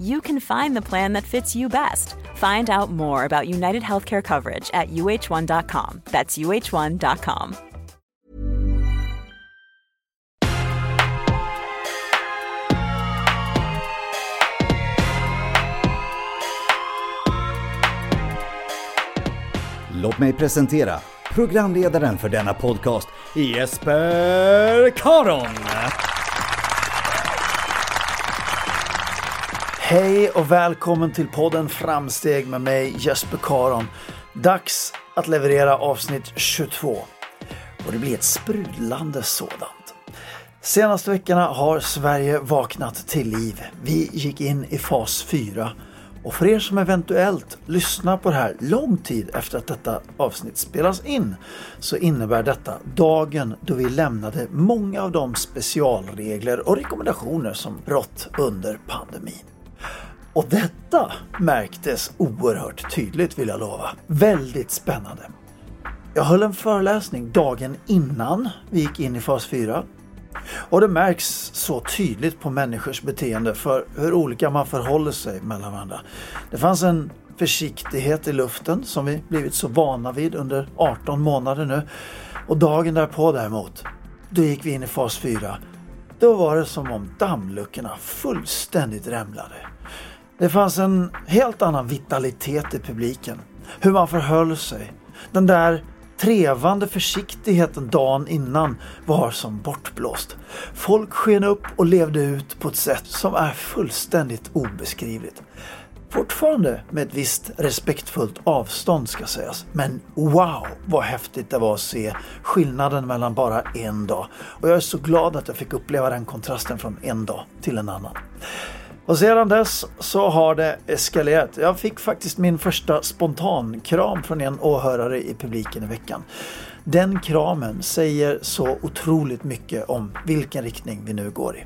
you can find the plan that fits you best. Find out more about United Healthcare coverage at uh1.com. That's uh1.com. Låt mig presentera programledaren för denna podcast, Jesper Karon. Hej och välkommen till podden Framsteg med mig Jesper Karon. Dags att leverera avsnitt 22. Och det blir ett sprudlande sådant. Senaste veckorna har Sverige vaknat till liv. Vi gick in i fas 4 och för er som eventuellt lyssnar på det här lång tid efter att detta avsnitt spelas in så innebär detta dagen då vi lämnade många av de specialregler och rekommendationer som rått under pandemin. Och detta märktes oerhört tydligt vill jag lova. Väldigt spännande. Jag höll en föreläsning dagen innan vi gick in i fas 4 och det märks så tydligt på människors beteende för hur olika man förhåller sig mellan varandra. Det fanns en försiktighet i luften som vi blivit så vana vid under 18 månader nu. Och dagen därpå däremot, då gick vi in i fas 4. Då var det som om dammluckorna fullständigt rämlade. Det fanns en helt annan vitalitet i publiken. Hur man förhöll sig. Den där trevande försiktigheten dagen innan var som bortblåst. Folk sken upp och levde ut på ett sätt som är fullständigt obeskrivligt. Fortfarande med ett visst respektfullt avstånd ska sägas. Men wow vad häftigt det var att se skillnaden mellan bara en dag. Och jag är så glad att jag fick uppleva den kontrasten från en dag till en annan. Och sedan dess så har det eskalerat. Jag fick faktiskt min första spontankram från en åhörare i publiken i veckan. Den kramen säger så otroligt mycket om vilken riktning vi nu går i.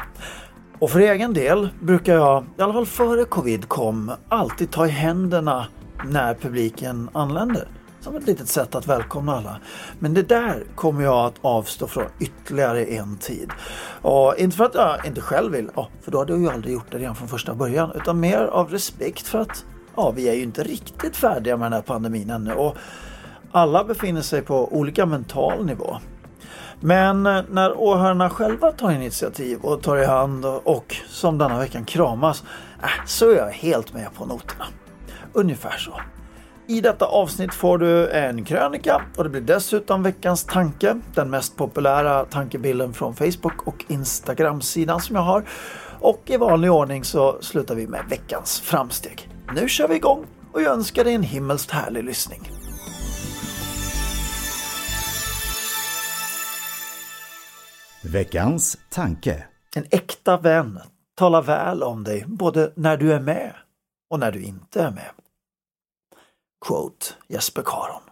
Och för egen del brukar jag, i alla fall före covid kom, alltid ta i händerna när publiken anländer som ett litet sätt att välkomna alla. Men det där kommer jag att avstå från ytterligare en tid. Och inte för att jag inte själv vill, för då hade jag ju aldrig gjort det redan från första början, utan mer av respekt för att ja, vi är ju inte riktigt färdiga med den här pandemin ännu och alla befinner sig på olika mental nivå. Men eh, när åhörarna själva tar initiativ och tar i hand och, som denna veckan kramas, äh, så är jag helt med på noterna. Ungefär så. I detta avsnitt får du en krönika och det blir dessutom veckans tanke, den mest populära tankebilden från Facebook och Instagram-sidan som jag har. Och i vanlig ordning så slutar vi med veckans framsteg. Nu kör vi igång och jag önskar dig en himmelskt härlig lyssning. Veckans tanke. En äkta vän talar väl om dig både när du är med och när du inte är med. Quote Jesper Karon.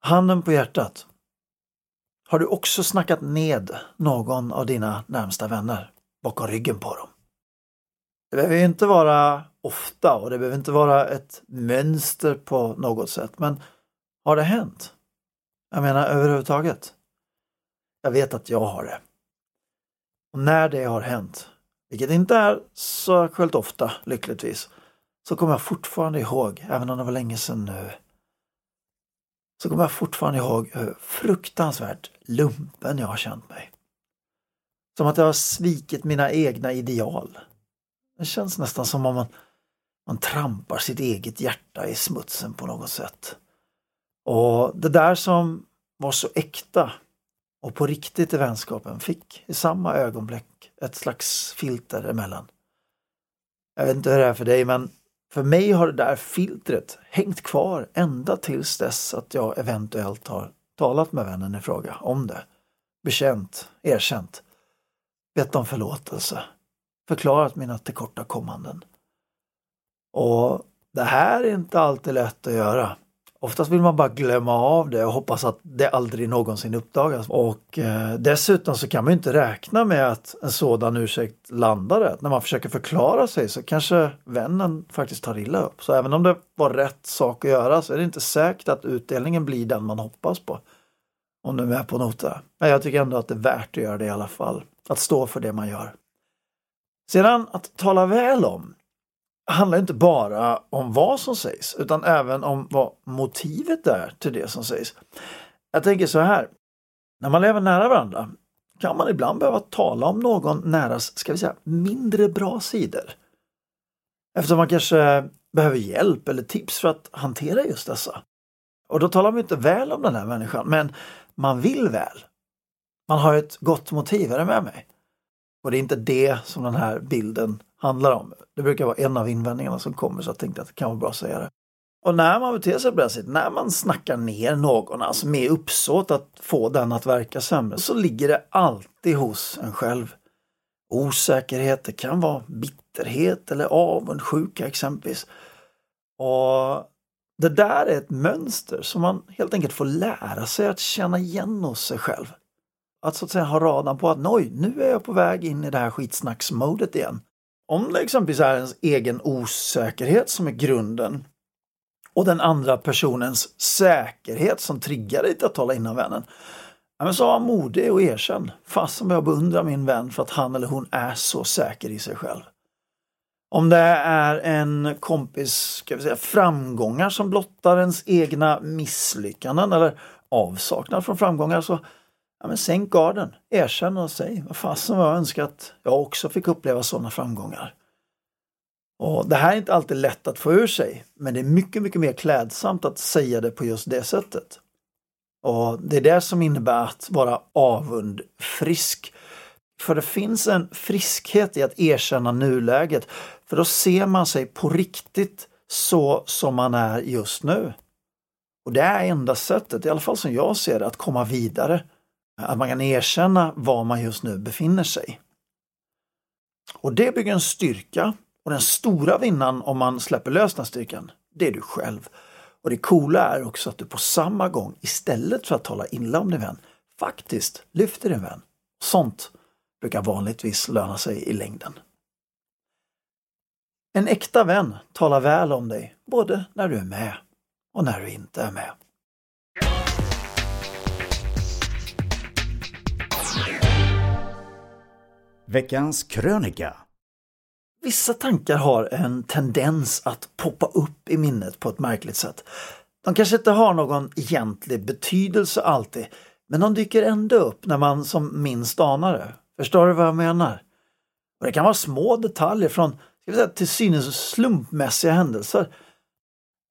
Handen på hjärtat. Har du också snackat ned någon av dina närmsta vänner bakom ryggen på dem? Det behöver inte vara ofta och det behöver inte vara ett mönster på något sätt, men har det hänt? Jag menar överhuvudtaget. Jag vet att jag har det. Och när det har hänt, vilket inte är så särskilt ofta lyckligtvis, så kommer jag fortfarande ihåg, även om det var länge sedan nu, så kommer jag fortfarande ihåg hur fruktansvärt lumpen jag har känt mig. Som att jag har svikit mina egna ideal. Det känns nästan som om man, man trampar sitt eget hjärta i smutsen på något sätt. Och det där som var så äkta och på riktigt i vänskapen fick i samma ögonblick ett slags filter emellan. Jag vet inte hur det är för dig men för mig har det där filtret hängt kvar ända tills dess att jag eventuellt har talat med vännen i fråga om det. Bekänt, erkänt, bett om förlåtelse, förklarat mina tillkortakommanden. Och det här är inte alltid lätt att göra. Oftast vill man bara glömma av det och hoppas att det aldrig någonsin uppdagas. Och eh, dessutom så kan man inte räkna med att en sådan ursäkt landar rätt. När man försöker förklara sig så kanske vännen faktiskt tar illa upp. Så även om det var rätt sak att göra så är det inte säkert att utdelningen blir den man hoppas på. Om du är med på nota. Men jag tycker ändå att det är värt att göra det i alla fall. Att stå för det man gör. Sedan att tala väl om handlar inte bara om vad som sägs utan även om vad motivet är till det som sägs. Jag tänker så här, när man lever nära varandra kan man ibland behöva tala om någon näras, ska vi säga, mindre bra sidor. Eftersom man kanske behöver hjälp eller tips för att hantera just dessa. Och då talar man inte väl om den här människan, men man vill väl. Man har ett gott motiv, är det med mig? Och det är inte det som den här bilden handlar om. Det brukar vara en av invändningarna som kommer så jag tänkte att det kan vara bra att säga det. Och när man beter sig på det sättet, när man snackar ner någon, alltså med uppsåt att få den att verka sämre, så ligger det alltid hos en själv. Osäkerhet, det kan vara bitterhet eller avundsjuka exempelvis. Och det där är ett mönster som man helt enkelt får lära sig att känna igen hos sig själv. Att så att säga ha radan på att oj, nu är jag på väg in i det här skitsnacksmodet igen. Om det exempelvis är ens egen osäkerhet som är grunden och den andra personens säkerhet som triggar dig till att tala innan vännen. Ja, men så var modig och erkänn. Fastän jag beundrar min vän för att han eller hon är så säker i sig själv. Om det är en kompis ska vi säga, framgångar som blottar ens egna misslyckanden eller avsaknad från framgångar så Ja, men sänk garden, erkänn och säg vad fasen vad jag önskar att jag också fick uppleva sådana framgångar. Och Det här är inte alltid lätt att få ur sig, men det är mycket, mycket mer klädsamt att säga det på just det sättet. Och Det är det som innebär att vara avundfrisk. För det finns en friskhet i att erkänna nuläget, för då ser man sig på riktigt så som man är just nu. Och det är enda sättet, i alla fall som jag ser det, att komma vidare att man kan erkänna var man just nu befinner sig. Och det bygger en styrka och den stora vinnaren om man släpper lös den styrkan, det är du själv. Och det coola är också att du på samma gång, istället för att tala illa om din vän, faktiskt lyfter din vän. Sånt brukar vanligtvis löna sig i längden. En äkta vän talar väl om dig, både när du är med och när du inte är med. Veckans krönika. Vissa tankar har en tendens att poppa upp i minnet på ett märkligt sätt. De kanske inte har någon egentlig betydelse alltid, men de dyker ändå upp när man som minst anar det. Förstår du vad jag menar? Och Det kan vara små detaljer från ska vi säga, till synes slumpmässiga händelser.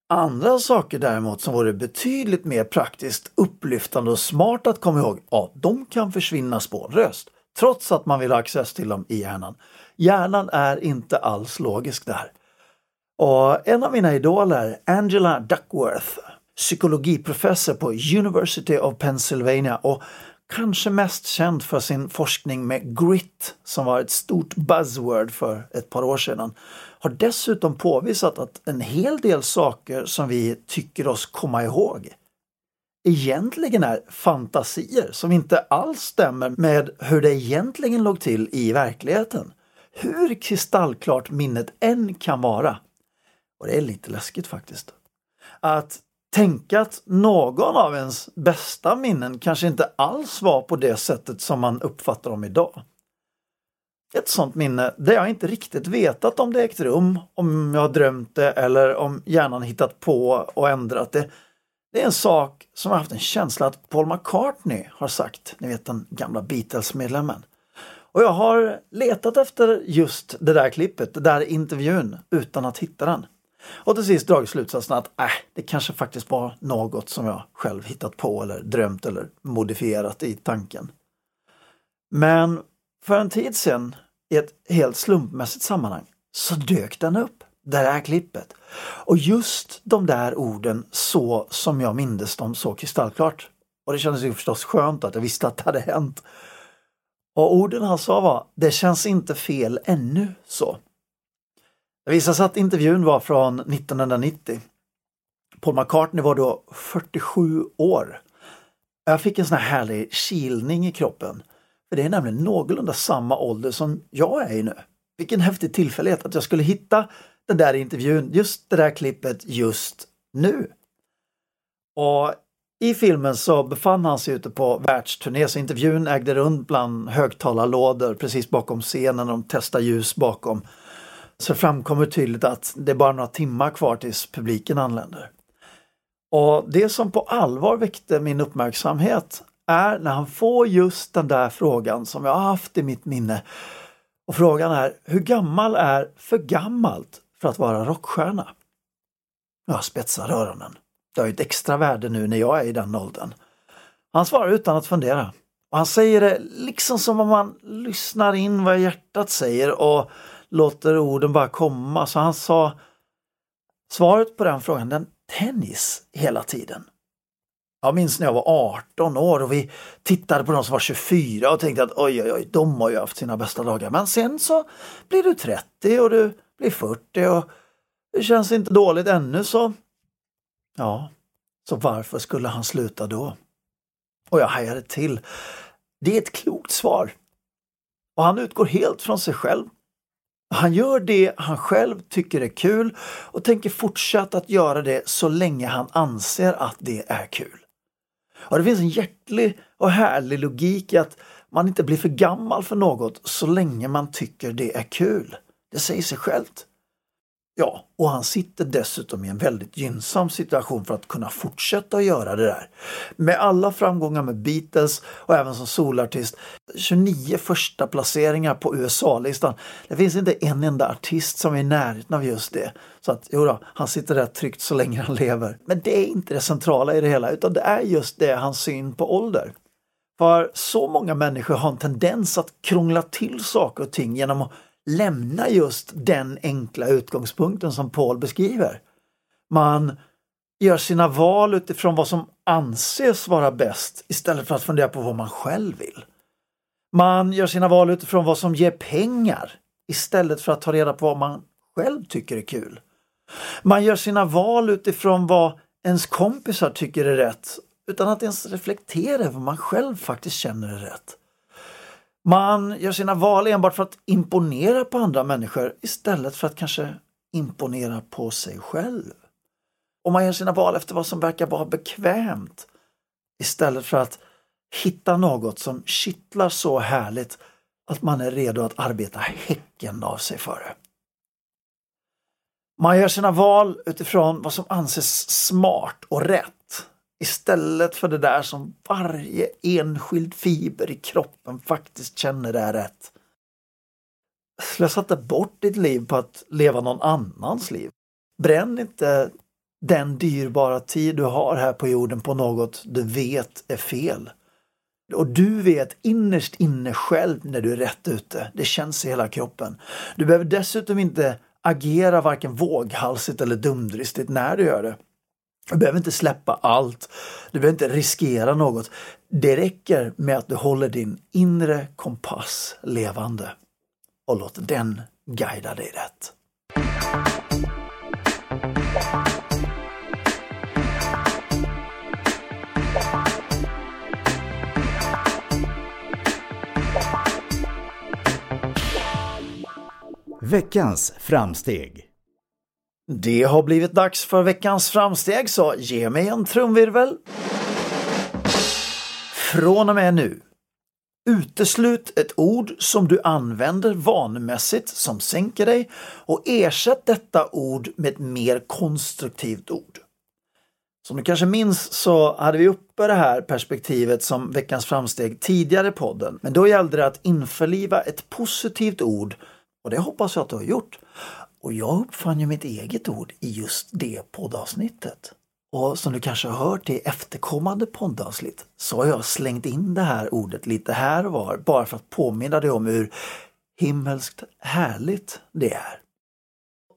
Andra saker däremot som vore betydligt mer praktiskt upplyftande och smart att komma ihåg, ja, de kan försvinna spårlöst trots att man vill ha access till dem i hjärnan. Hjärnan är inte alls logisk där. Och en av mina idoler, Angela Duckworth, psykologiprofessor på University of Pennsylvania och kanske mest känd för sin forskning med grit som var ett stort buzzword för ett par år sedan, har dessutom påvisat att en hel del saker som vi tycker oss komma ihåg egentligen är fantasier som inte alls stämmer med hur det egentligen låg till i verkligheten. Hur kristallklart minnet än kan vara. Och det är lite läskigt faktiskt. Att tänka att någon av ens bästa minnen kanske inte alls var på det sättet som man uppfattar dem idag. Ett sånt minne där jag inte riktigt vetat om det ägt rum, om jag drömt det eller om hjärnan hittat på och ändrat det. Det är en sak som jag haft en känsla att Paul McCartney har sagt, ni vet den gamla Beatles-medlemmen. Och jag har letat efter just det där klippet, det där intervjun, utan att hitta den. Och till sist dragit slutsatsen att äh, det kanske faktiskt var något som jag själv hittat på eller drömt eller modifierat i tanken. Men för en tid sedan, i ett helt slumpmässigt sammanhang, så dök den upp, det här klippet. Och just de där orden så som jag mindes dem så kristallklart. Och det kändes ju förstås skönt att jag visste att det hade hänt. Och orden han sa var, det känns inte fel ännu så. Det visade sig att intervjun var från 1990. Paul McCartney var då 47 år. Jag fick en sån här härlig kilning i kroppen. För Det är nämligen någorlunda samma ålder som jag är i nu. Vilken häftig tillfällighet att jag skulle hitta den där intervjun, just det där klippet just nu. Och i filmen så befann han sig ute på världsturné så intervjun ägde rum bland högtalarlådor precis bakom scenen. De testar ljus bakom så framkommer tydligt att det är bara några timmar kvar tills publiken anländer. Och det som på allvar väckte min uppmärksamhet är när han får just den där frågan som jag har haft i mitt minne. Och frågan är, hur gammal är för gammalt för att vara rockstjärna? Jag spetsar öronen. Det har ju ett extra värde nu när jag är i den åldern. Han svarar utan att fundera. Och han säger det liksom som om man lyssnar in vad hjärtat säger och låter orden bara komma. Så han sa svaret på den frågan, den tennis hela tiden. Jag minns när jag var 18 år och vi tittade på de som var 24 och tänkte att oj, oj, oj, de har ju haft sina bästa dagar. Men sen så blir du 30 och du blir 40 och det känns inte dåligt ännu så. Ja, så varför skulle han sluta då? Och jag hajade till. Det är ett klokt svar. Och han utgår helt från sig själv. Han gör det han själv tycker är kul och tänker fortsätta att göra det så länge han anser att det är kul. Och det finns en hjärtlig och härlig logik i att man inte blir för gammal för något så länge man tycker det är kul. Det säger sig självt. Ja, och han sitter dessutom i en väldigt gynnsam situation för att kunna fortsätta att göra det där. Med alla framgångar med Beatles och även som solartist. 29 första placeringar på USA-listan. Det finns inte en enda artist som är i närheten av just det. Så att jo han sitter där tryggt så länge han lever. Men det är inte det centrala i det hela utan det är just det hans syn på ålder. För så många människor har en tendens att krångla till saker och ting genom att lämna just den enkla utgångspunkten som Paul beskriver. Man gör sina val utifrån vad som anses vara bäst istället för att fundera på vad man själv vill. Man gör sina val utifrån vad som ger pengar istället för att ta reda på vad man själv tycker är kul. Man gör sina val utifrån vad ens kompisar tycker är rätt utan att ens reflektera över vad man själv faktiskt känner är rätt. Man gör sina val enbart för att imponera på andra människor istället för att kanske imponera på sig själv. Och man gör sina val efter vad som verkar vara bekvämt istället för att hitta något som kittlar så härligt att man är redo att arbeta häcken av sig för det. Man gör sina val utifrån vad som anses smart och rätt Istället för det där som varje enskild fiber i kroppen faktiskt känner är rätt. Slösa inte bort ditt liv på att leva någon annans liv. Bränn inte den dyrbara tid du har här på jorden på något du vet är fel. Och du vet innerst inne själv när du är rätt ute. Det känns i hela kroppen. Du behöver dessutom inte agera varken våghalsigt eller dumdristigt när du gör det. Du behöver inte släppa allt. Du behöver inte riskera något. Det räcker med att du håller din inre kompass levande och låt den guida dig rätt. Veckans framsteg det har blivit dags för veckans framsteg så ge mig en trumvirvel. Från och med nu. Uteslut ett ord som du använder vanemässigt som sänker dig och ersätt detta ord med ett mer konstruktivt ord. Som du kanske minns så hade vi uppe det här perspektivet som veckans framsteg tidigare i podden. Men då gällde det att införliva ett positivt ord och det hoppas jag att du har gjort. Och jag uppfann ju mitt eget ord i just det poddavsnittet. Och som du kanske har hört i efterkommande poddavsnitt så har jag slängt in det här ordet lite här och var bara för att påminna dig om hur himmelskt härligt det är.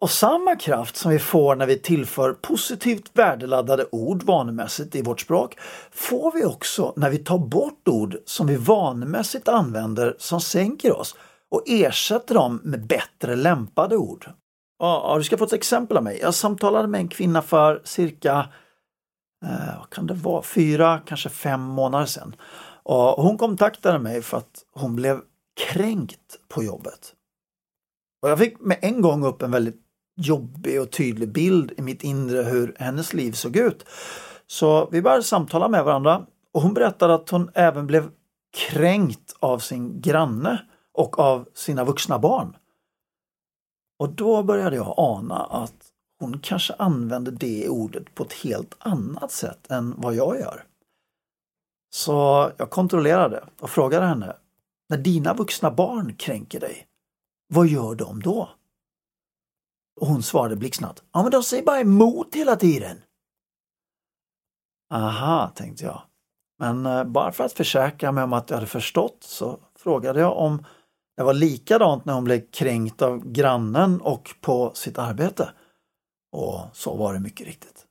Och samma kraft som vi får när vi tillför positivt värdeladdade ord vanemässigt i vårt språk får vi också när vi tar bort ord som vi vanemässigt använder som sänker oss och ersätter dem med bättre lämpade ord. Ja, du ska få ett exempel av mig. Jag samtalade med en kvinna för cirka eh, vad kan det vara, fyra, kanske fem månader sedan. Och hon kontaktade mig för att hon blev kränkt på jobbet. Och jag fick med en gång upp en väldigt jobbig och tydlig bild i mitt inre hur hennes liv såg ut. Så vi började samtala med varandra och hon berättade att hon även blev kränkt av sin granne och av sina vuxna barn. Och då började jag ana att hon kanske använder det ordet på ett helt annat sätt än vad jag gör. Så jag kontrollerade och frågade henne, när dina vuxna barn kränker dig, vad gör de då? Och hon svarade blixtsnabbt, ja men de säger bara emot hela tiden. Aha, tänkte jag. Men eh, bara för att försäkra mig om att jag hade förstått så frågade jag om det var likadant när hon blev kränkt av grannen och på sitt arbete. Och så var det mycket riktigt.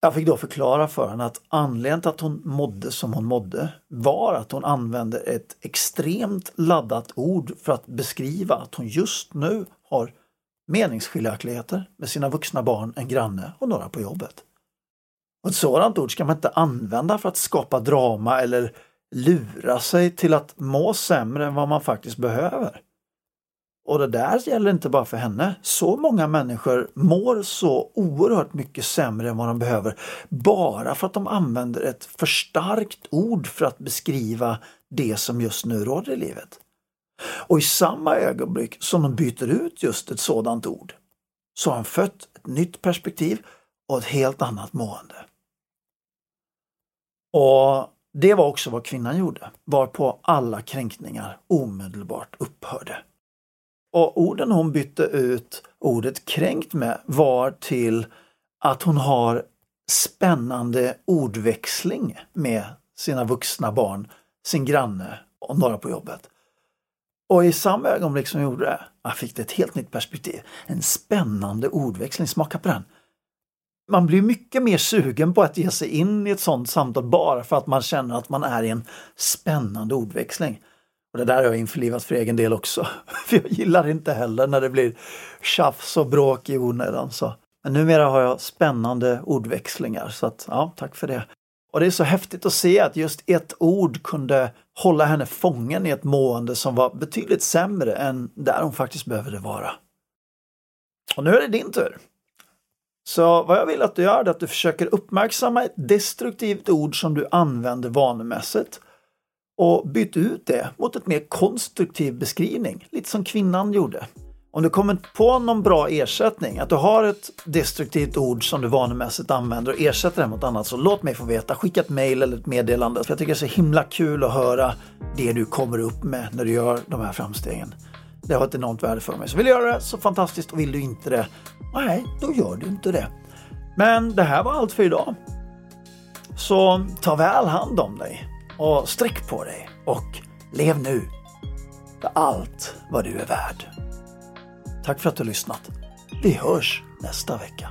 Jag fick då förklara för henne att anledningen till att hon mådde som hon mådde var att hon använde ett extremt laddat ord för att beskriva att hon just nu har meningsskiljaktigheter med sina vuxna barn, en granne och några på jobbet. Och ett sådant ord ska man inte använda för att skapa drama eller lura sig till att må sämre än vad man faktiskt behöver. Och det där gäller inte bara för henne. Så många människor mår så oerhört mycket sämre än vad de behöver bara för att de använder ett för starkt ord för att beskriva det som just nu råder i livet. Och i samma ögonblick som de byter ut just ett sådant ord så har han fött ett nytt perspektiv och ett helt annat mående. Och det var också vad kvinnan gjorde, varpå alla kränkningar omedelbart upphörde. Och orden hon bytte ut ordet kränkt med var till att hon har spännande ordväxling med sina vuxna barn, sin granne och några på jobbet. Och i samma ögonblick som jag gjorde det, jag fick det ett helt nytt perspektiv. En spännande ordväxling, smaka på den. Man blir mycket mer sugen på att ge sig in i ett sådant samtal bara för att man känner att man är i en spännande ordväxling. Och det där har jag införlivat för egen del också. För jag gillar inte heller när det blir tjafs och bråk i onödan. Så. Men numera har jag spännande ordväxlingar så att ja, tack för det. Och det är så häftigt att se att just ett ord kunde hålla henne fången i ett mående som var betydligt sämre än där hon faktiskt behövde vara. Och nu är det din tur. Så vad jag vill att du gör är att du försöker uppmärksamma ett destruktivt ord som du använder vanemässigt och byt ut det mot ett mer konstruktiv beskrivning, lite som kvinnan gjorde. Om du kommer på någon bra ersättning, att du har ett destruktivt ord som du vanemässigt använder och ersätter det mot annat, så låt mig få veta. Skicka ett mail eller ett meddelande. För jag tycker det är så himla kul att höra det du kommer upp med när du gör de här framstegen. Det har ett enormt värde för mig. Så vill du göra det så fantastiskt och vill du inte det, nej, då gör du inte det. Men det här var allt för idag. Så ta väl hand om dig och sträck på dig och lev nu för allt vad du är värd. Tack för att du har lyssnat. Vi hörs nästa vecka.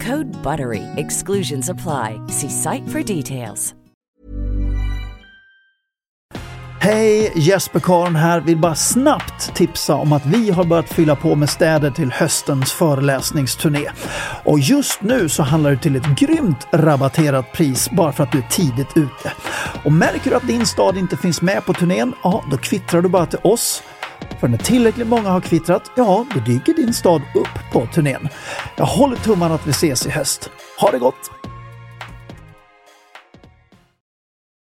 Code BUTTERY. Exclusions apply. See site for details. Hej, Jesper Karn här. Vill bara snabbt tipsa om att vi har börjat fylla på med städer till höstens föreläsningsturné. Och just nu så handlar det till ett grymt rabatterat pris bara för att du är tidigt ute. Och märker du att din stad inte finns med på turnén, ja då kvittrar du bara till oss. För när tillräckligt många har kvittrat, ja då dyker din stad upp på turnén. Jag håller tummarna att vi ses i höst. Ha det gott!